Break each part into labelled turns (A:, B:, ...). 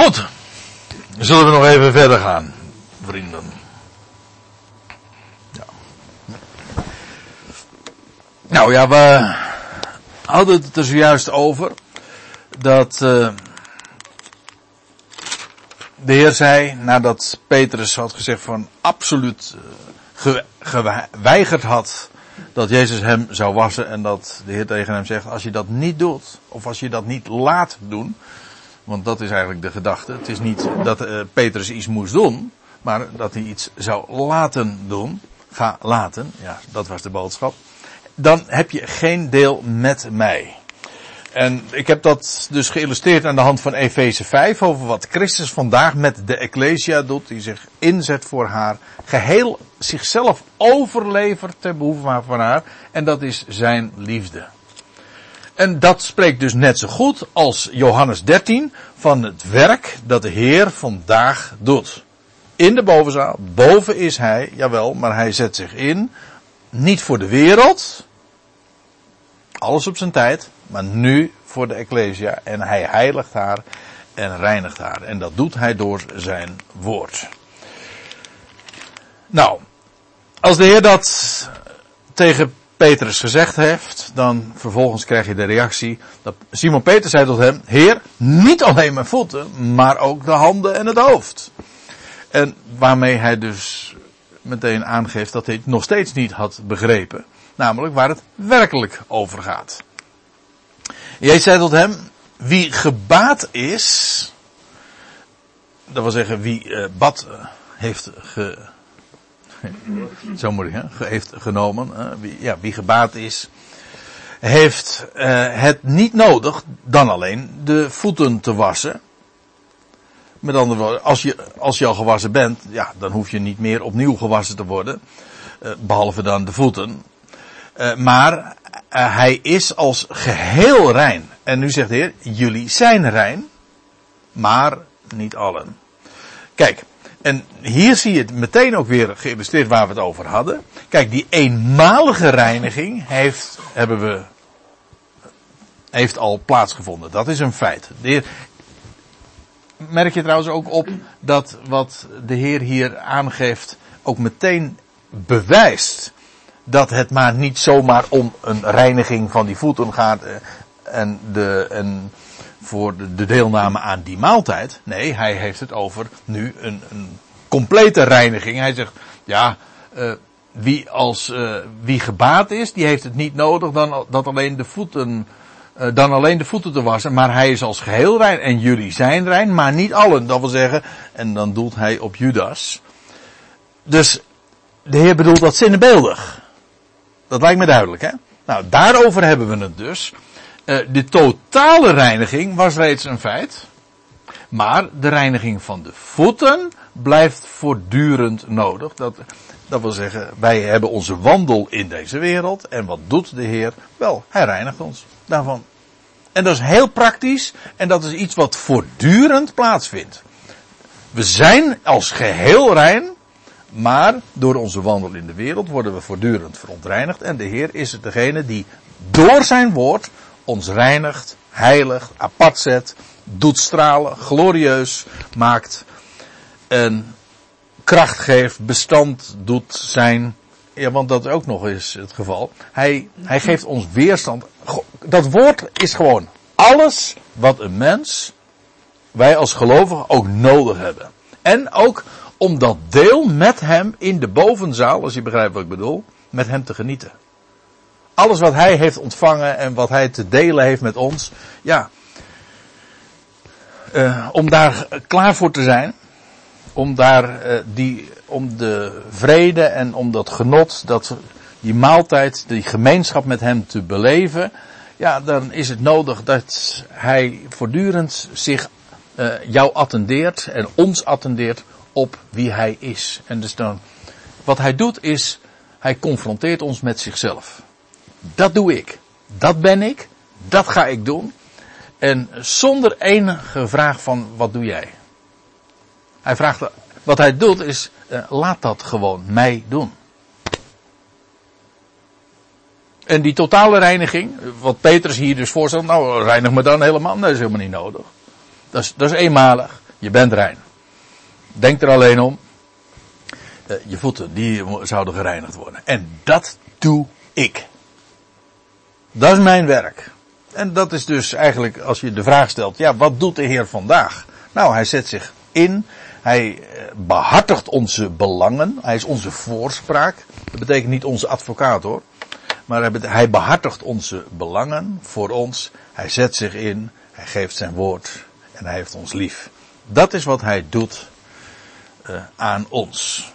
A: Goed. Zullen we nog even verder gaan, vrienden. Ja. Nou ja, we hadden het er zojuist over dat uh, de Heer zei, nadat Petrus had gezegd van absoluut uh, geweigerd had dat Jezus hem zou wassen en dat de Heer tegen hem zegt, als je dat niet doet, of als je dat niet laat doen, want dat is eigenlijk de gedachte. Het is niet dat uh, Petrus iets moest doen, maar dat hij iets zou laten doen. Ga laten, ja, dat was de boodschap. Dan heb je geen deel met mij. En ik heb dat dus geïllustreerd aan de hand van Efeze 5 over wat Christus vandaag met de Ecclesia doet, die zich inzet voor haar, geheel zichzelf overlevert ter behoeve van haar, en dat is zijn liefde. En dat spreekt dus net zo goed als Johannes 13 van het werk dat de Heer vandaag doet. In de bovenzaal, boven is hij, jawel, maar hij zet zich in, niet voor de wereld, alles op zijn tijd, maar nu voor de Ecclesia en hij heiligt haar en reinigt haar. En dat doet hij door zijn woord. Nou, als de Heer dat tegen Petrus gezegd heeft, dan vervolgens krijg je de reactie dat Simon Petrus zei tot hem, Heer, niet alleen mijn voeten, maar ook de handen en het hoofd. En waarmee hij dus meteen aangeeft dat hij het nog steeds niet had begrepen. Namelijk waar het werkelijk over gaat. Jij zei tot hem, wie gebaat is, dat wil zeggen wie uh, bad uh, heeft ge, zo moet ik, hè, heeft genomen, wie, ja, wie gebaat is, heeft het niet nodig dan alleen de voeten te wassen. Met andere woorden, als je, als je al gewassen bent, ja, dan hoef je niet meer opnieuw gewassen te worden. behalve dan de voeten. Uh, maar hij is als geheel rein. En nu zegt de Heer, jullie zijn rein, maar niet allen. Kijk, en hier zie je het meteen ook weer geïllustreerd waar we het over hadden. Kijk, die eenmalige reiniging heeft, hebben we, heeft al plaatsgevonden. Dat is een feit. De merk je trouwens ook op dat wat de Heer hier aangeeft ook meteen bewijst dat het maar niet zomaar om een reiniging van die voeten gaat eh, en, de, en voor de, de deelname aan die maaltijd. Nee, hij heeft het over nu een, een complete reiniging. Hij zegt, ja, uh, wie als, uh, wie gebaat is, die heeft het niet nodig dan, dat alleen de voeten, uh, dan alleen de voeten te wassen. Maar hij is als geheel rein en jullie zijn rein, maar niet allen. Dat wil zeggen, en dan doelt hij op Judas. Dus de Heer bedoelt dat zinnebeeldig. Dat lijkt me duidelijk, hè? Nou, daarover hebben we het dus. Uh, de totale reiniging was reeds een feit. Maar de reiniging van de voeten blijft voortdurend nodig. Dat, dat wil zeggen, wij hebben onze wandel in deze wereld. En wat doet de Heer? Wel, Hij reinigt ons daarvan. En dat is heel praktisch. En dat is iets wat voortdurend plaatsvindt. We zijn als geheel rein. Maar door onze wandel in de wereld worden we voortdurend verontreinigd. En de Heer is het degene die door zijn woord ons reinigt, heiligt, apart zet, doet stralen, glorieus maakt. En kracht geeft, bestand doet zijn. Ja, want dat ook nog is het geval. Hij, hij geeft ons weerstand. Dat woord is gewoon alles wat een mens, wij als gelovigen ook nodig hebben. En ook om dat deel met hem in de bovenzaal, als je begrijpt wat ik bedoel, met hem te genieten. Alles wat hij heeft ontvangen en wat hij te delen heeft met ons, ja, uh, om daar klaar voor te zijn, om daar uh, die, om de vrede en om dat genot, dat, die maaltijd, die gemeenschap met hem te beleven, ja, dan is het nodig dat hij voortdurend zich uh, jou attendeert en ons attendeert op wie hij is. En dus dan, wat hij doet is, hij confronteert ons met zichzelf. Dat doe ik. Dat ben ik. Dat ga ik doen. En zonder enige vraag van wat doe jij? Hij vraagt, wat hij doet is, uh, laat dat gewoon mij doen. En die totale reiniging, wat Petrus hier dus voorstelt, nou reinig me dan helemaal, dat is helemaal niet nodig. Dat is, dat is eenmalig. Je bent rein. Denk er alleen om. Uh, je voeten, die zouden gereinigd worden. En dat doe ik. Dat is mijn werk. En dat is dus eigenlijk, als je de vraag stelt, ja, wat doet de Heer vandaag? Nou, hij zet zich in. Hij eh, behartigt onze belangen. Hij is onze voorspraak. Dat betekent niet onze advocaat hoor. Maar hij behartigt onze belangen voor ons. Hij zet zich in. Hij geeft zijn woord. En hij heeft ons lief. Dat is wat hij doet uh, aan ons.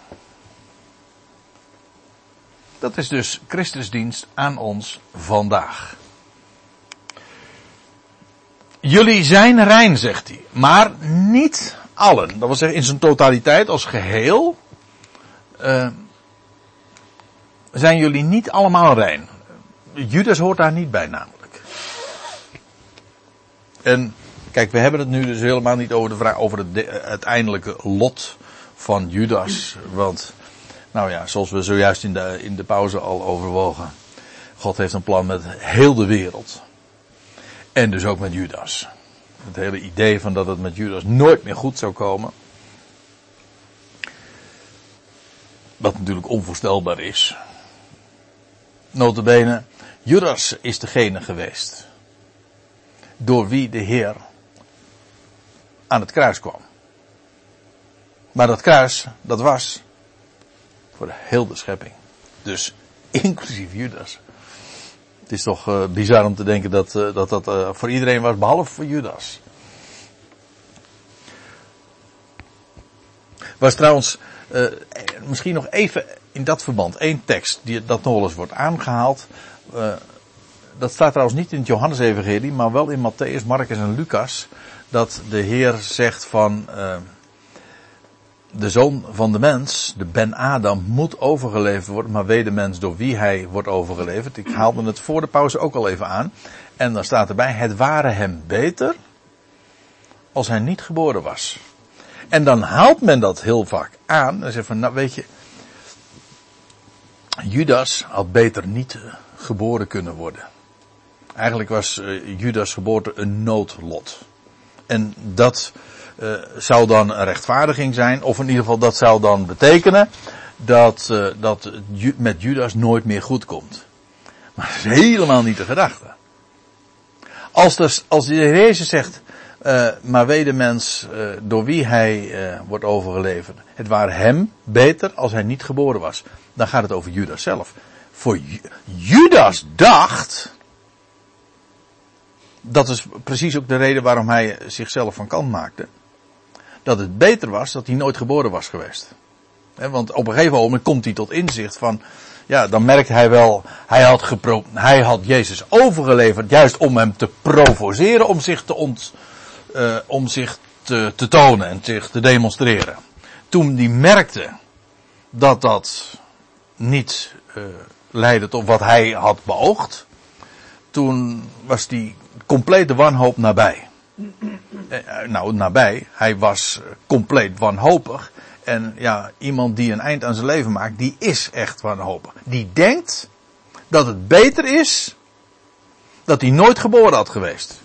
A: Dat is dus Christusdienst aan ons vandaag. Jullie zijn rein, zegt hij. Maar niet allen. Dat wil zeggen in zijn totaliteit als geheel. Uh, zijn jullie niet allemaal rein. Judas hoort daar niet bij namelijk. En kijk, we hebben het nu dus helemaal niet over de vraag over het uiteindelijke lot van Judas. Want, nou ja, zoals we zojuist in de, in de pauze al overwogen. God heeft een plan met heel de wereld. En dus ook met Judas. Het hele idee van dat het met Judas nooit meer goed zou komen. Wat natuurlijk onvoorstelbaar is. Notabene, Judas is degene geweest. Door wie de Heer aan het kruis kwam. Maar dat kruis, dat was voor heel de schepping. Dus inclusief Judas. Het is toch uh, bizar om te denken dat uh, dat, dat uh, voor iedereen was, behalve voor Judas. Was trouwens, misschien nog even in dat verband, één tekst die dat nog eens wordt aangehaald. dat staat trouwens niet in het Johannes-evangelie, maar wel in Matthäus, Marcus en Lucas. Dat de Heer zegt van, de zoon van de mens, de Ben Adam, moet overgeleverd worden, maar weet de mens door wie hij wordt overgeleverd. Ik haalde het voor de pauze ook al even aan. En dan staat erbij, het ware hem beter als hij niet geboren was. En dan haalt men dat heel vaak aan en zegt van, nou weet je, Judas had beter niet geboren kunnen worden. Eigenlijk was uh, Judas geboorte een noodlot. En dat uh, zou dan een rechtvaardiging zijn, of in ieder geval dat zou dan betekenen dat, uh, dat met Judas nooit meer goed komt. Maar dat is helemaal niet de gedachte. Als, dus, als de Jezus zegt, uh, maar weet de mens door wie hij wordt overgeleverd, het waren hem beter als hij niet geboren was. Dan gaat het over Judas zelf. Voor Judas dacht, dat is precies ook de reden waarom hij zichzelf van kant maakte dat het beter was dat hij nooit geboren was geweest. want op een gegeven moment komt hij tot inzicht van, ja, dan merkt hij wel, hij had, gepro hij had Jezus overgeleverd juist om hem te provoceren, om zich te, ont, uh, om zich te, te tonen en zich te demonstreren. Toen hij merkte dat dat niet uh, leidde tot wat hij had beoogd, toen was die complete wanhoop nabij. Eh, eh, nou, nabij. Hij was compleet wanhopig. En ja, iemand die een eind aan zijn leven maakt, die is echt wanhopig. Die denkt dat het beter is dat hij nooit geboren had geweest.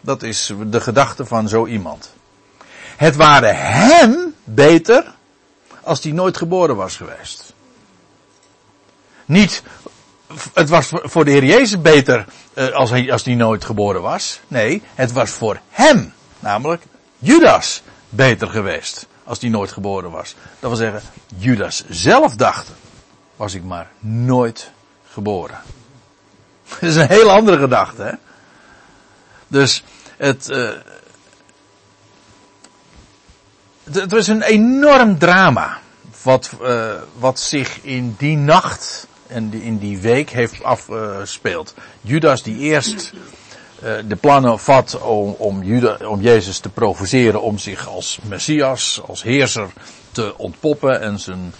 A: Dat is de gedachte van zo iemand. Het waren hem beter als hij nooit geboren was geweest. Niet het was voor de Heer Jezus beter uh, als, hij, als hij nooit geboren was. Nee, het was voor hem, namelijk Judas, beter geweest als hij nooit geboren was. Dat wil zeggen, Judas zelf dacht, was ik maar nooit geboren. Dat is een heel andere gedachte, hè. Dus het, uh, het, was een enorm drama wat, uh, wat zich in die nacht en in die week heeft afgespeeld. Judas die eerst uh, de plannen vat om, om, om Jezus te provoceren om zich als Messias, als heerser te ontpoppen en zijn,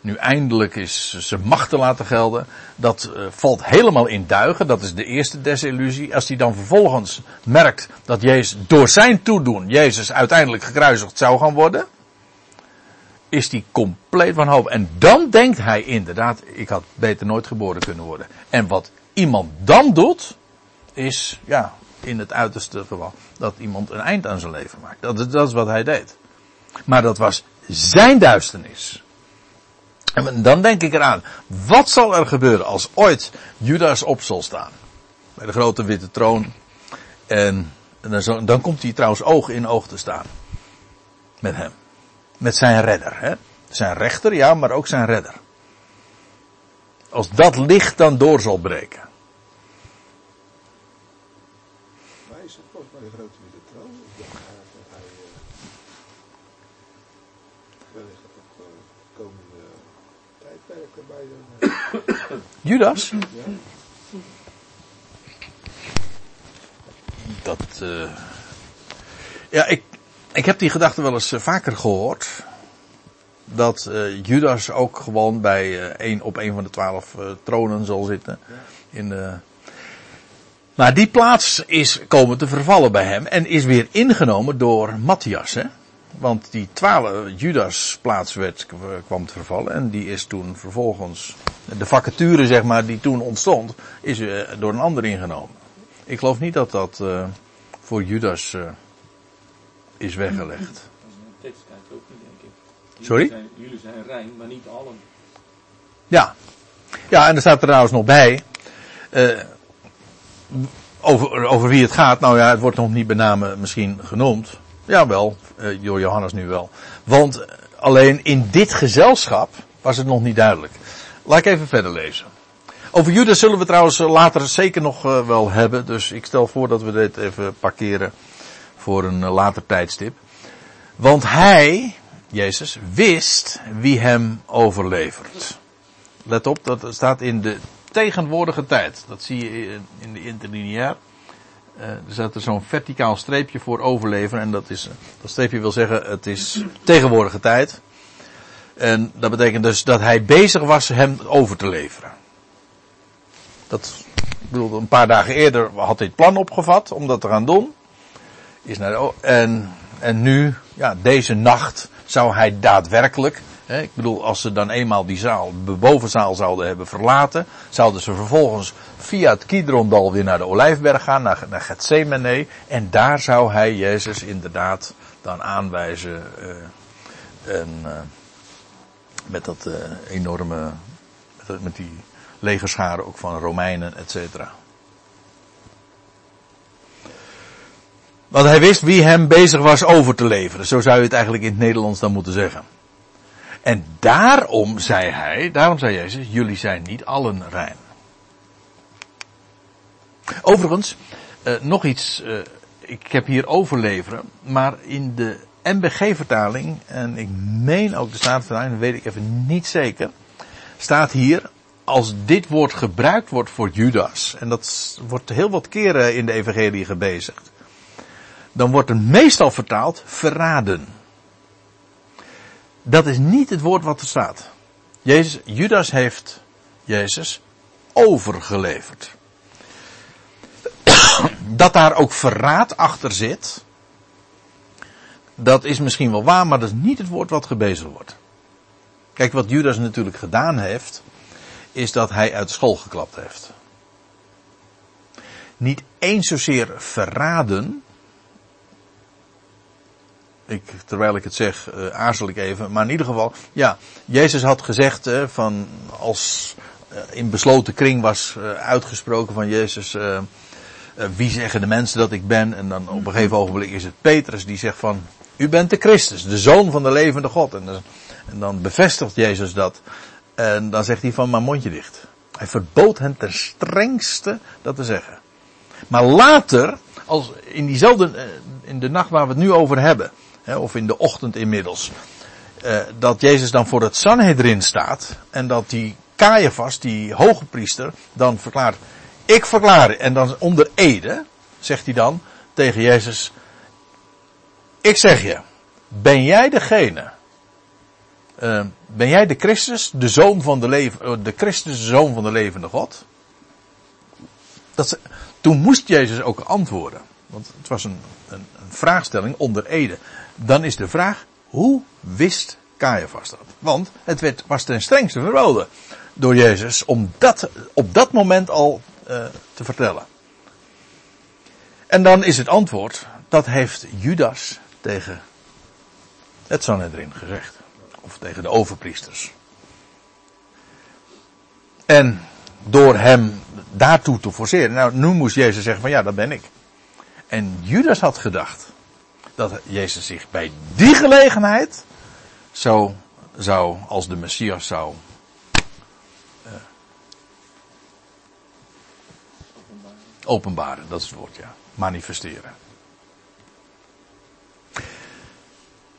A: nu eindelijk is zijn macht te laten gelden. Dat uh, valt helemaal in duigen. Dat is de eerste desillusie. Als hij dan vervolgens merkt dat Jezus door zijn toedoen Jezus uiteindelijk gekruisigd zou gaan worden is die compleet van hoop. En dan denkt hij inderdaad, ik had beter nooit geboren kunnen worden. En wat iemand dan doet, is, ja, in het uiterste geval, dat iemand een eind aan zijn leven maakt. Dat, is- dat is wat hij deed. Maar dat was zijn duisternis. En dan denk ik eraan, wat zal er gebeuren als ooit Judas op zal staan? Bij de grote witte troon. En, en dan, dan komt hij trouwens oog in oog te staan. Met hem. Met zijn redder. Hè? Zijn rechter, ja, maar ook zijn redder. Als dat licht dan door zal breken.
B: Is volgens mij de grote witte troon. Ik eigenlijk dat hij eh wellicht op het eh, komende tijdperk erbij zou zijn.
A: Judas? Dat, eh ja, ik, ik heb die gedachte wel eens eh, vaker gehoord. Dat eh, Judas ook gewoon bij een, op een van de twaalf eh, tronen zal zitten. In. Maar die plaats is komen te vervallen bij hem en is weer ingenomen door Matthias. Hè? Want die twaalf Judas plaats werd, kwam te vervallen en die is toen vervolgens, de vacature zeg maar die toen ontstond, is door een ander ingenomen. Ik geloof niet dat dat voor Judas is weggelegd.
C: Dat is tekst kijkt ook niet, denk ik.
A: Sorry?
C: Jullie zijn rein, maar niet allen.
A: Ja. Ja, en er staat er trouwens nog bij. eh, over, over wie het gaat. Nou ja, het wordt nog niet bij name misschien genoemd. Jawel, eh door Johannes nu wel. Want alleen in dit gezelschap was het nog niet duidelijk. Laat ik even verder lezen. Over Judas zullen we trouwens later zeker nog eh, wel hebben. Dus ik stel voor dat we dit even parkeren voor een eh, later tijdstip. Want hij, Jezus, wist wie hem overlevert. Let op, dat staat in de tegenwoordige tijd. Dat zie je in- de interlineair. Eh, er staat er zo'n verticaal streepje voor overleveren. En dat, is, eh, dat streepje wil zeggen, het is tegenwoordige tijd. En dat betekent dus dat hij bezig was hem over te leveren. Dat, ik bedoel, een paar dagen eerder had hij het plan opgevat om dat te gaan doen. Is naar en, en nu, ja, deze nacht zou hij daadwerkelijk, hè, ik bedoel, als ze dan eenmaal die zaal, de bovenzaal zouden hebben verlaten, zouden ze vervolgens via het Kidrondal weer naar de Olijfberg gaan, naar, naar Gethsemane, en daar zou hij Jezus inderdaad dan aanwijzen, eh, en, eh, met dat eh, enorme, met die legerscharen ook van Romeinen, et cetera. Want hij wist wie hem bezig was over te leveren. Zo zou je het eigenlijk in het Nederlands dan moeten zeggen. En daarom zei hij, daarom zei Jezus, jullie zijn niet allen rein. Overigens, eh, nog iets, eh, ik heb hier overleveren, maar in de MBG-vertaling, en ik meen ook de Statenvertaling, weet ik even niet zeker, staat hier, als dit woord gebruikt wordt voor Judas, en dat wordt heel wat keren in de evangelie gebezigd, dan wordt het meestal vertaald verraden. Dat is niet het woord wat er staat. Jezus, Judas heeft Jezus overgeleverd. Dat daar ook verraad achter zit, dat is misschien wel waar, maar dat is niet het woord wat gebezigd wordt. Kijk, wat Judas natuurlijk gedaan heeft, is dat hij uit school geklapt heeft. Niet eens zozeer verraden, ik, terwijl ik het zeg, uh, aarzel ik even. Maar in ieder geval, ja, Jezus had gezegd uh, van als uh, in besloten kring was uitgesproken van Jezus, wie zeggen de mensen dat ik ben? En dan op een gegeven ogenblik is het Petrus die zegt van, u bent de Christus, de zoon van de levende God. En, dan bevestigt Jezus dat. En dan zegt hij van, maar mondje dicht. Hij verbood hen ten strengste dat te zeggen. Maar later, als in diezelfde, in de nacht waar we het nu over hebben, of in de ochtend inmiddels. Uh, dat Jezus dan voor het Sanhedrin staat. En dat die Caiaphas, die hoge priester, dan verklaart. Ik verklaar. En dan onder Ede, zegt hij dan tegen Jezus. Ik zeg je. Ben jij degene. Uh, ben jij de Christus, de zoon van de leven, de Christus, de zoon van de levende God? Dat, toen moest Jezus ook antwoorden. Want het was een, een, een vraagstelling onder Ede dan is de vraag, hoe wist Caiaphas dat? Want het werd, was ten strengste verboden door Jezus om dat op dat moment al uh, te vertellen. En dan is het antwoord, dat heeft Judas tegen het Sanhedrin gezegd. Of tegen de overpriesters. En door hem daartoe te forceren. Nou, nu moest Jezus zeggen van ja, dat ben ik. En Judas had gedacht dat Jezus zich bij die gelegenheid zo zou, als de Messias zou uh, openbaren. Dat is het woord, ja. Manifesteren.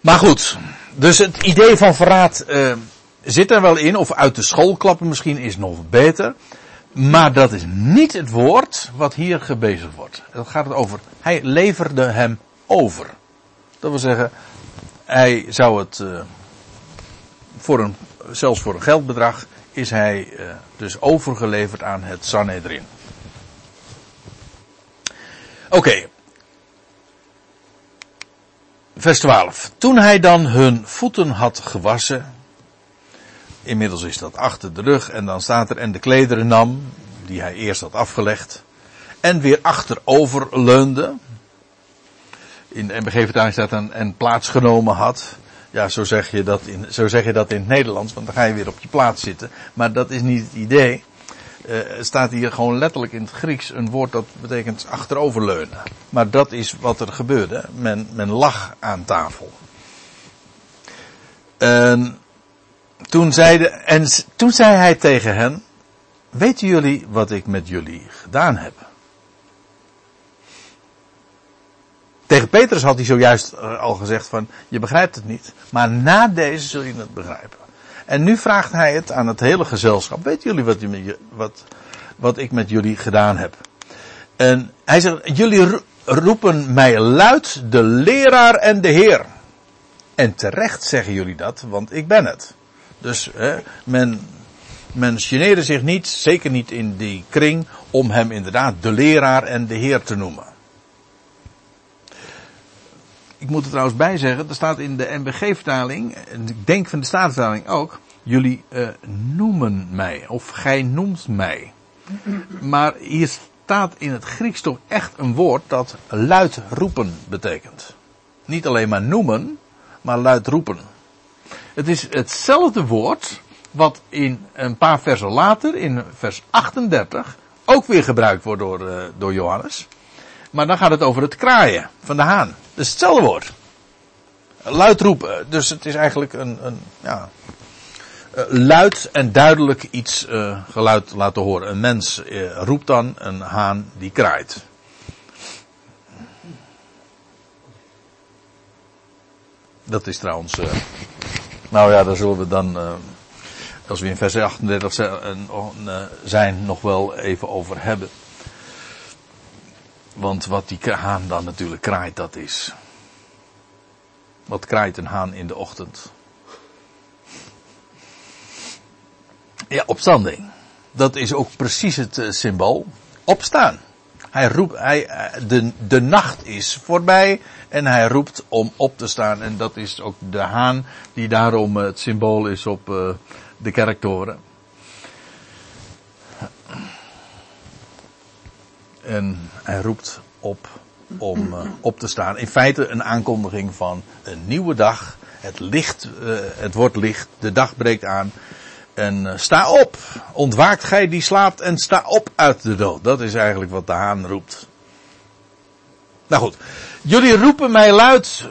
A: Maar goed, dus het idee van verraad uh, zit er wel in, of uit de school klappen misschien is nog beter. Maar dat is niet het woord wat hier gebezigd wordt. Het gaat over, hij leverde hem over. Dat wil zeggen, hij zou het, uh, voor een, zelfs voor een geldbedrag, is hij uh, dus overgeleverd aan het Sanhedrin. Oké. Vers 12. Toen hij dan hun voeten had gewassen. Inmiddels is dat achter de rug. En dan staat er en de klederen nam. Die hij eerst had afgelegd. En weer achterover leunde. In de MBG-vertaling staat dan en plaatsgenomen had. Ja, zo zeg, je dat in, zo zeg je dat in het Nederlands. Want dan ga je weer op je plaats zitten. Maar dat is niet het idee. Uh, staat hier gewoon letterlijk in het Grieks een woord dat betekent achteroverleunen. Maar dat is wat er gebeurde. Men, men lag aan tafel. En toen, zeide, en toen zei hij tegen hen, weten jullie wat ik met jullie gedaan heb? Tegen Petrus had hij zojuist al gezegd van, je begrijpt het niet. Maar na deze zul je het begrijpen. En nu vraagt hij het aan het hele gezelschap. Weet jullie wat, wat, wat ik met jullie gedaan heb? En hij zegt, jullie roepen mij luid de leraar en de heer. En terecht zeggen jullie dat, want ik ben het. Dus hè, men, men geneerde zich niet, zeker niet in die kring, om hem inderdaad de leraar en de heer te noemen. Ik moet er trouwens bij zeggen, er staat in de NBG-vertaling, en ik denk van de Statenvertaling ook, jullie uh, noemen mij, of gij noemt mij. Maar hier staat in het Grieks toch echt een woord dat luid roepen betekent. Niet alleen maar noemen, maar luid roepen. Het is hetzelfde woord wat in een paar versen later, in vers 38, ook weer gebruikt wordt door, uh, door Johannes. Maar dan gaat het over het kraaien van de haan. Dat is hetzelfde woord. Luid roepen. Dus het is eigenlijk een, een ja, luid en duidelijk iets uh, geluid laten horen. Een mens uh, roept dan, een haan die kraait. Dat is trouwens. Nou ja, daar zullen we dan. als we in vers 38 zijn, nog wel even over hebben. Want wat die haan dan natuurlijk kraait, dat is. Wat kraait een haan in de ochtend? Ja, opstanding. Dat is ook precies het uh, symbool. Opstaan. Hij roept, hij, de, de nacht is voorbij en hij roept om op te staan. En dat is ook de haan die daarom het symbool is op uh, de kerktoren. En hij roept op om uh, op te staan. In feite een aankondiging van een nieuwe dag. Het licht, uh, het wordt licht, de dag breekt aan. En uh, sta op, ontwaakt gij die slaapt en sta op uit de dood. Dat is eigenlijk wat de haan roept. Nou goed, jullie roepen mij luid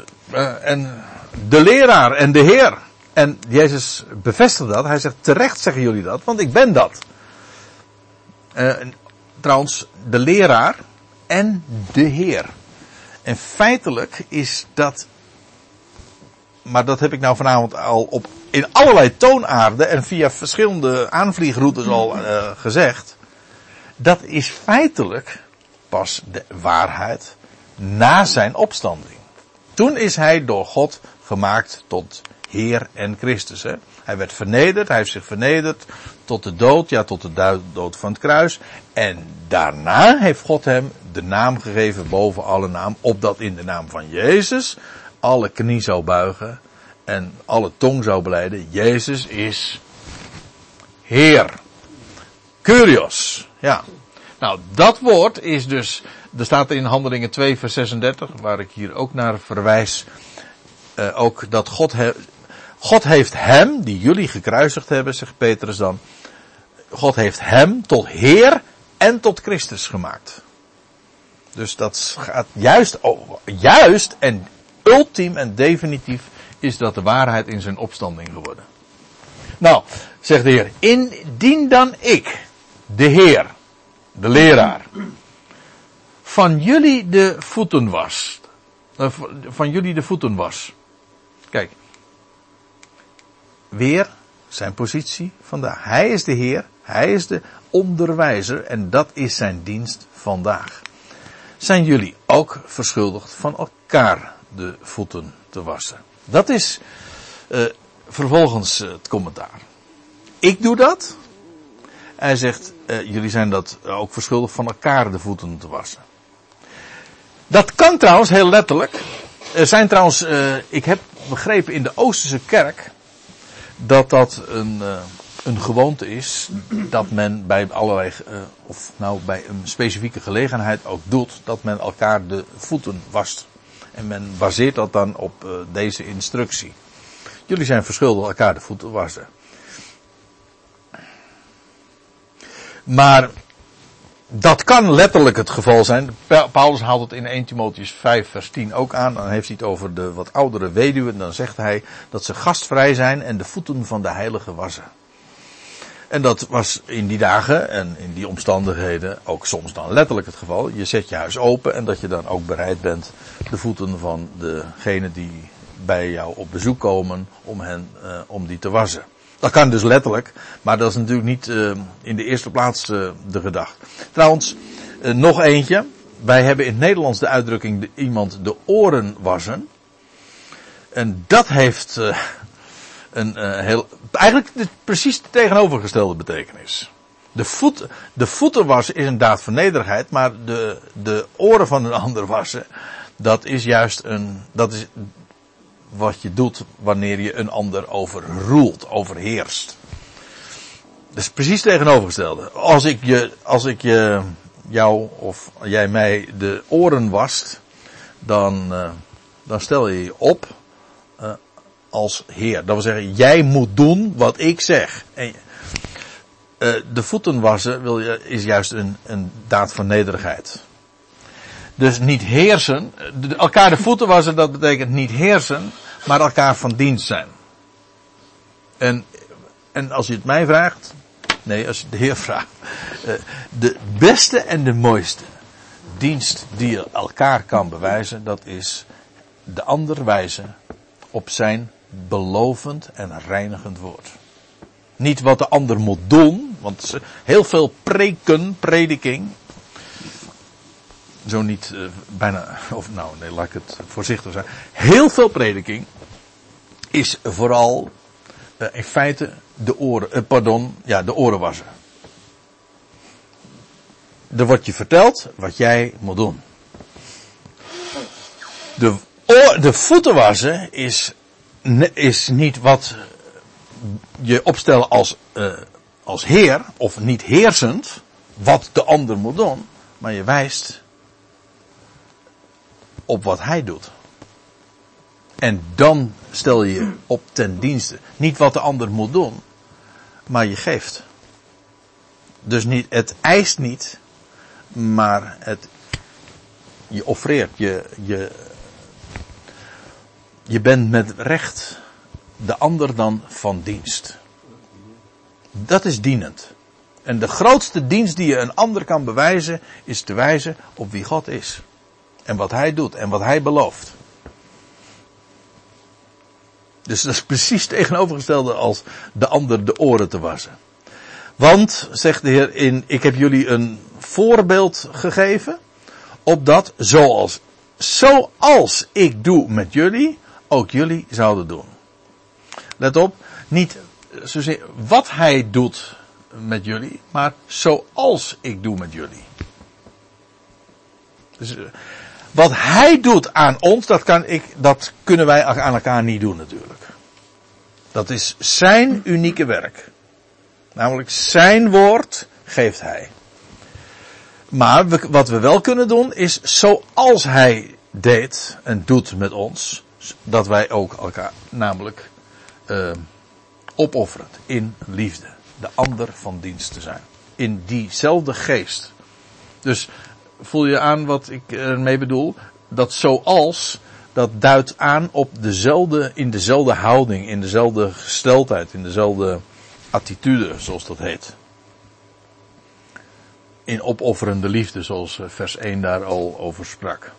A: en de leraar en de Heer. En Jezus bevestigt dat. Hij zegt terecht zeggen jullie dat, want ik ben dat. Trouwens, de leraar, en de Heer. En feitelijk is dat, maar dat heb ik nou vanavond al op, in allerlei toonaarden en via verschillende aanvliegroutes al uh, gezegd. Dat is feitelijk pas de waarheid na zijn opstanding. Toen is hij door God gemaakt tot Heer en Christus. Hè? Hij werd vernederd, hij heeft zich vernederd tot de dood, ja tot de dood van het kruis. En daarna heeft God hem de naam gegeven boven alle naam, opdat in de naam van Jezus alle knie zou buigen en alle tong zou beleiden, Jezus is Heer. Curios, ja. Nou, dat woord is dus, er staat in Handelingen 2 vers 36, waar ik hier ook naar verwijs, eh, ook dat God, God heeft hem, die jullie gekruisigd hebben, zegt Petrus dan, God heeft hem tot Heer en tot Christus gemaakt. Dus dat gaat juist, over, juist en ultiem en definitief is dat de waarheid in zijn opstanding geworden. Nou, zegt de Heer, indien dan ik, de Heer, de leraar, van jullie de voeten was, eh, van jullie de voeten was. Kijk, weer zijn positie vandaag. Hij is de Heer, hij is de onderwijzer en dat is zijn dienst vandaag. Zijn jullie ook verschuldigd van elkaar de voeten te wassen? Dat is uh, vervolgens uh, het commentaar. Ik doe dat. Hij zegt, uh, jullie zijn dat ook verschuldigd van elkaar de voeten te wassen. Dat kan trouwens heel letterlijk. Er zijn trouwens, ik heb begrepen in de Oosterse kerk dat dat een, een gewoonte is dat men bij allerlei, of nou bij een specifieke gelegenheid ook doet, dat men elkaar de voeten wast. En men baseert dat dan op uh, deze instructie. Jullie zijn verschuldigd elkaar de voeten wassen. Maar dat kan letterlijk het geval zijn. Paulus haalt het in 1 Timotheus 5 vers 10 ook aan. Dan heeft hij het over de wat oudere weduwen. Dan zegt hij dat ze gastvrij zijn en de voeten van de heilige wassen. En dat was in die dagen en in die omstandigheden ook soms dan letterlijk het geval. Je zet je huis open en dat je dan ook bereid bent de voeten van degene die bij jou op bezoek komen om hen, uh, om die te wassen. Dat kan dus letterlijk, maar dat is natuurlijk niet uh, in de eerste plaats uh, de gedachte. Trouwens, nog eentje. Wij hebben in het Nederlands de uitdrukking iemand de oren wassen. En dat heeft een heel, eigenlijk de, precies de tegenovergestelde betekenis. De, voet, de voeten wassen is een daad van nederigheid, maar de, de oren van een ander wassen, dat is juist een, dat is wat je doet wanneer je een ander overroelt, overheerst. Dat is precies het tegenovergestelde. Als ik je, als ik je, jou of jij mij de oren wast, dan, uh, dan stel je je op uh, als Heer. Dat wil zeggen, jij moet doen wat ik zeg. En, uh, de voeten wassen wil je, is juist een, een daad van nederigheid. Dus niet heersen. Elkaar de voeten wassen, dat betekent niet heersen, maar elkaar van dienst zijn. En, en als je het mij vraagt, nee, als je het de Heer vraagt, uh, de beste en de mooiste dienst die je elkaar kan bewijzen, dat is de ander wijzen op zijn belovend en reinigend woord. Niet wat de ander moet doen, want heel veel preken, prediking, zo niet uh, bijna, of nou nee, laat ik het voorzichtig zijn. Heel veel prediking is vooral uh, in feite de oren, uh, pardon, ja, de oren wassen. Er wordt je verteld wat jij moet doen. De, de voeten wassen is is niet wat je opstellen als, als heer, of niet heersend, wat de ander moet doen, maar je wijst op wat hij doet. En dan stel je op ten dienste. Niet wat de ander moet doen, maar je geeft. Dus niet, het eist niet, maar het, je offreert, je, je je bent met recht de ander dan van dienst. Dat is dienend. En de grootste dienst die je een ander kan bewijzen, is te wijzen op wie God is. En wat Hij doet en wat Hij belooft. Dus dat is precies tegenovergestelde als de ander de oren te wassen. Want, zegt de Heer, in, ik heb jullie een voorbeeld gegeven, opdat zoals, zoals ik doe met jullie, ook jullie zouden doen. Let op, niet zozeer wat hij doet met jullie, maar zoals ik doe met jullie. Dus eh, wat hij doet aan ons, dat, kan ik, dat kunnen wij aan elkaar niet doen natuurlijk. Dat is zijn unieke werk. Namelijk zijn woord geeft hij. Maar wat we wel kunnen doen is zoals hij deed en doet met ons, dat wij ook elkaar namelijk eh, opofferend in liefde, de ander van dienst te zijn. In diezelfde geest. Dus voel je aan wat ik ermee bedoel? Dat zoals, dat duidt aan op dezelfde, in dezelfde houding, in dezelfde gesteldheid, in dezelfde attitude, zoals dat heet. In opofferende liefde, zoals eh, vers 1 daar al over sprak.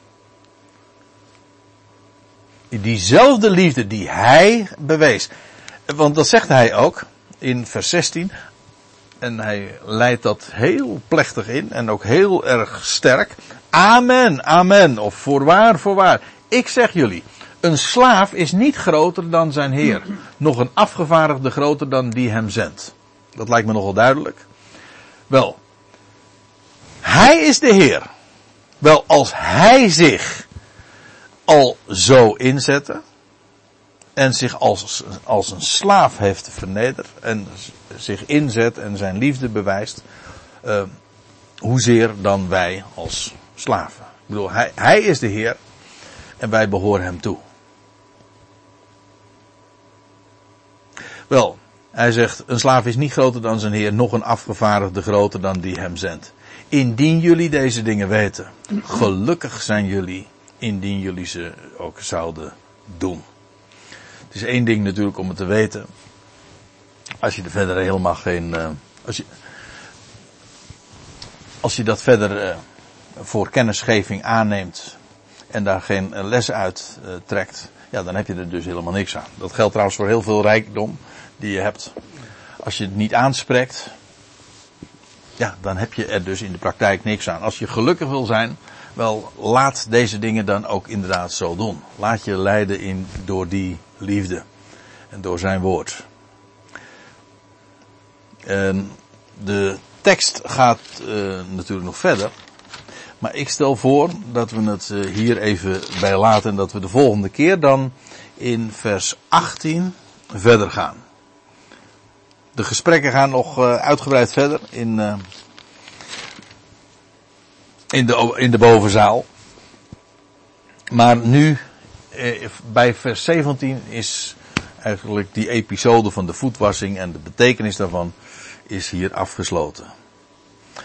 A: Diezelfde liefde die hij bewees. Want dat zegt hij ook in vers 16. En hij leidt dat heel plechtig in en ook heel erg sterk. Amen, amen. Of voorwaar, voorwaar. Ik zeg jullie, een slaaf is niet groter dan zijn heer. Nog een afgevaardigde groter dan die hem zendt. Dat lijkt me nogal duidelijk. Wel, hij is de heer. Wel, als hij zich al zo inzette en zich als, als een slaaf heeft vernederd en zich inzet en zijn liefde bewijst, uh, hoezeer dan wij als slaven. Ik bedoel, hij, hij is de Heer en wij behoren hem toe. Wel, hij zegt, een slaaf is niet groter dan zijn Heer, nog een afgevaardigde groter dan die hem zendt. Indien jullie deze dingen weten, gelukkig zijn jullie indien jullie ze ook zouden doen. Het is één ding natuurlijk om het te weten. Als je er verder helemaal geen. Uh, als, je, als je dat verder uh, voor kennisgeving aanneemt en daar geen uh, les uit trekt, ja, dan heb je er dus helemaal niks aan. Dat geldt trouwens voor heel veel rijkdom die je hebt. Als je het niet aanspreekt, ja, dan heb je er dus in de praktijk niks aan. Als je gelukkig wil zijn, wel, laat deze dingen dan ook inderdaad zo doen. Laat je leiden in, door die liefde. En door zijn woord. En de tekst gaat uh, natuurlijk nog verder. Maar ik stel voor dat we het uh, hier even bij laten. En dat we de volgende keer dan in vers 18 verder gaan. De gesprekken gaan nog uh, uitgebreid verder in in de, in de bovenzaal. Maar nu, eh, bij vers 17 is eigenlijk die episode van de voetwassing en de betekenis daarvan is hier afgesloten.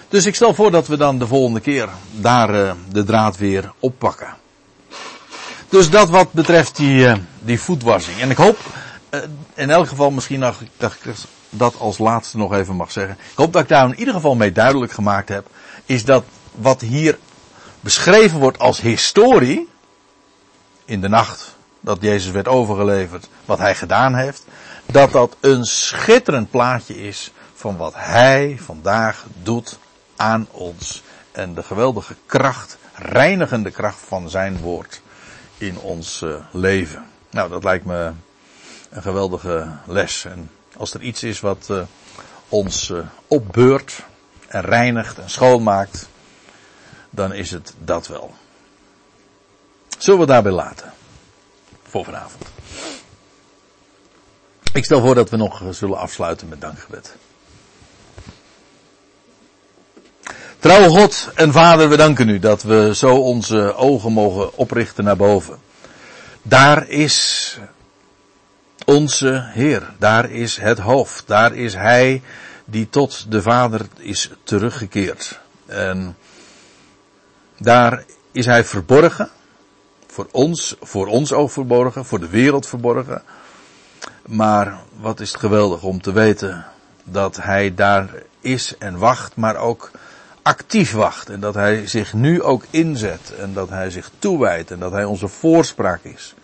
A: Dus ik stel voor dat we dan de volgende keer daar uh, de draad weer oppakken. Dus dat wat betreft die, uh, die voetwassing. En ik hoop, uh, in elk geval misschien nog, dat ik dat als laatste nog even mag zeggen. Ik hoop dat ik daar in ieder geval mee duidelijk gemaakt heb. Is dat wat hier beschreven wordt als historie, in de nacht dat Jezus werd overgeleverd, wat hij gedaan heeft, dat dat een schitterend plaatje is van wat hij vandaag doet aan ons en de geweldige kracht, reinigende kracht van zijn woord in ons uh, leven. Nou, dat lijkt me een geweldige les. En als er iets is wat uh, ons uh, opbeurt en reinigt en schoonmaakt, dan is het dat wel. Zullen we daarbij laten? Voor vanavond. Ik stel voor dat we nog zullen afsluiten met dankgebed. Trouw God en Vader, we danken u dat we zo onze ogen mogen oprichten naar boven. Daar is onze Heer, daar is het hoofd, daar is Hij die tot de Vader is teruggekeerd. En daar is hij verborgen. Voor ons, voor ons ook verborgen, voor de wereld verborgen. Maar wat is het geweldig om te weten dat hij daar is en wacht, maar ook actief wacht. En dat hij zich nu ook inzet en dat hij zich toewijdt en dat hij onze voorspraak is.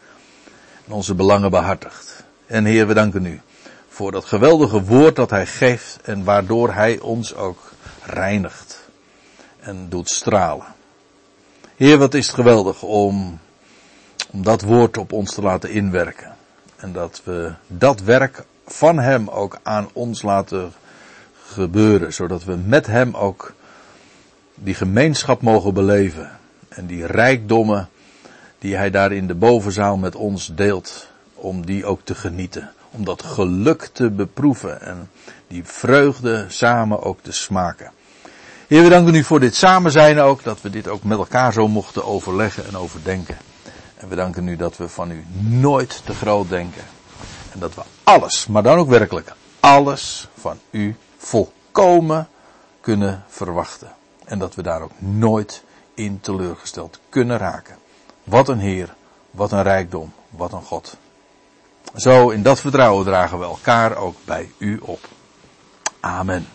A: En onze belangen behartigt. En Heer, we danken u voor dat geweldige woord dat hij geeft en waardoor hij ons ook reinigt en doet stralen. Heer, wat is het geweldig om, om dat woord op ons te laten inwerken. En dat we dat werk van Hem ook aan ons laten gebeuren. Zodat we met Hem ook die gemeenschap mogen beleven. En die rijkdommen die Hij daar in de bovenzaal met ons deelt. Om die ook te genieten. Om dat geluk te beproeven. En die vreugde samen ook te smaken. Heer, we danken u voor dit samen zijn ook, dat we dit ook met elkaar zo mochten overleggen en overdenken. En we danken u dat we van u nooit te groot denken. En dat we alles, maar dan ook werkelijk alles van u volkomen kunnen verwachten. En dat we daar ook nooit in teleurgesteld kunnen raken. Wat een Heer, wat een rijkdom, wat een God. Zo in dat vertrouwen dragen we elkaar ook bij u op. Amen.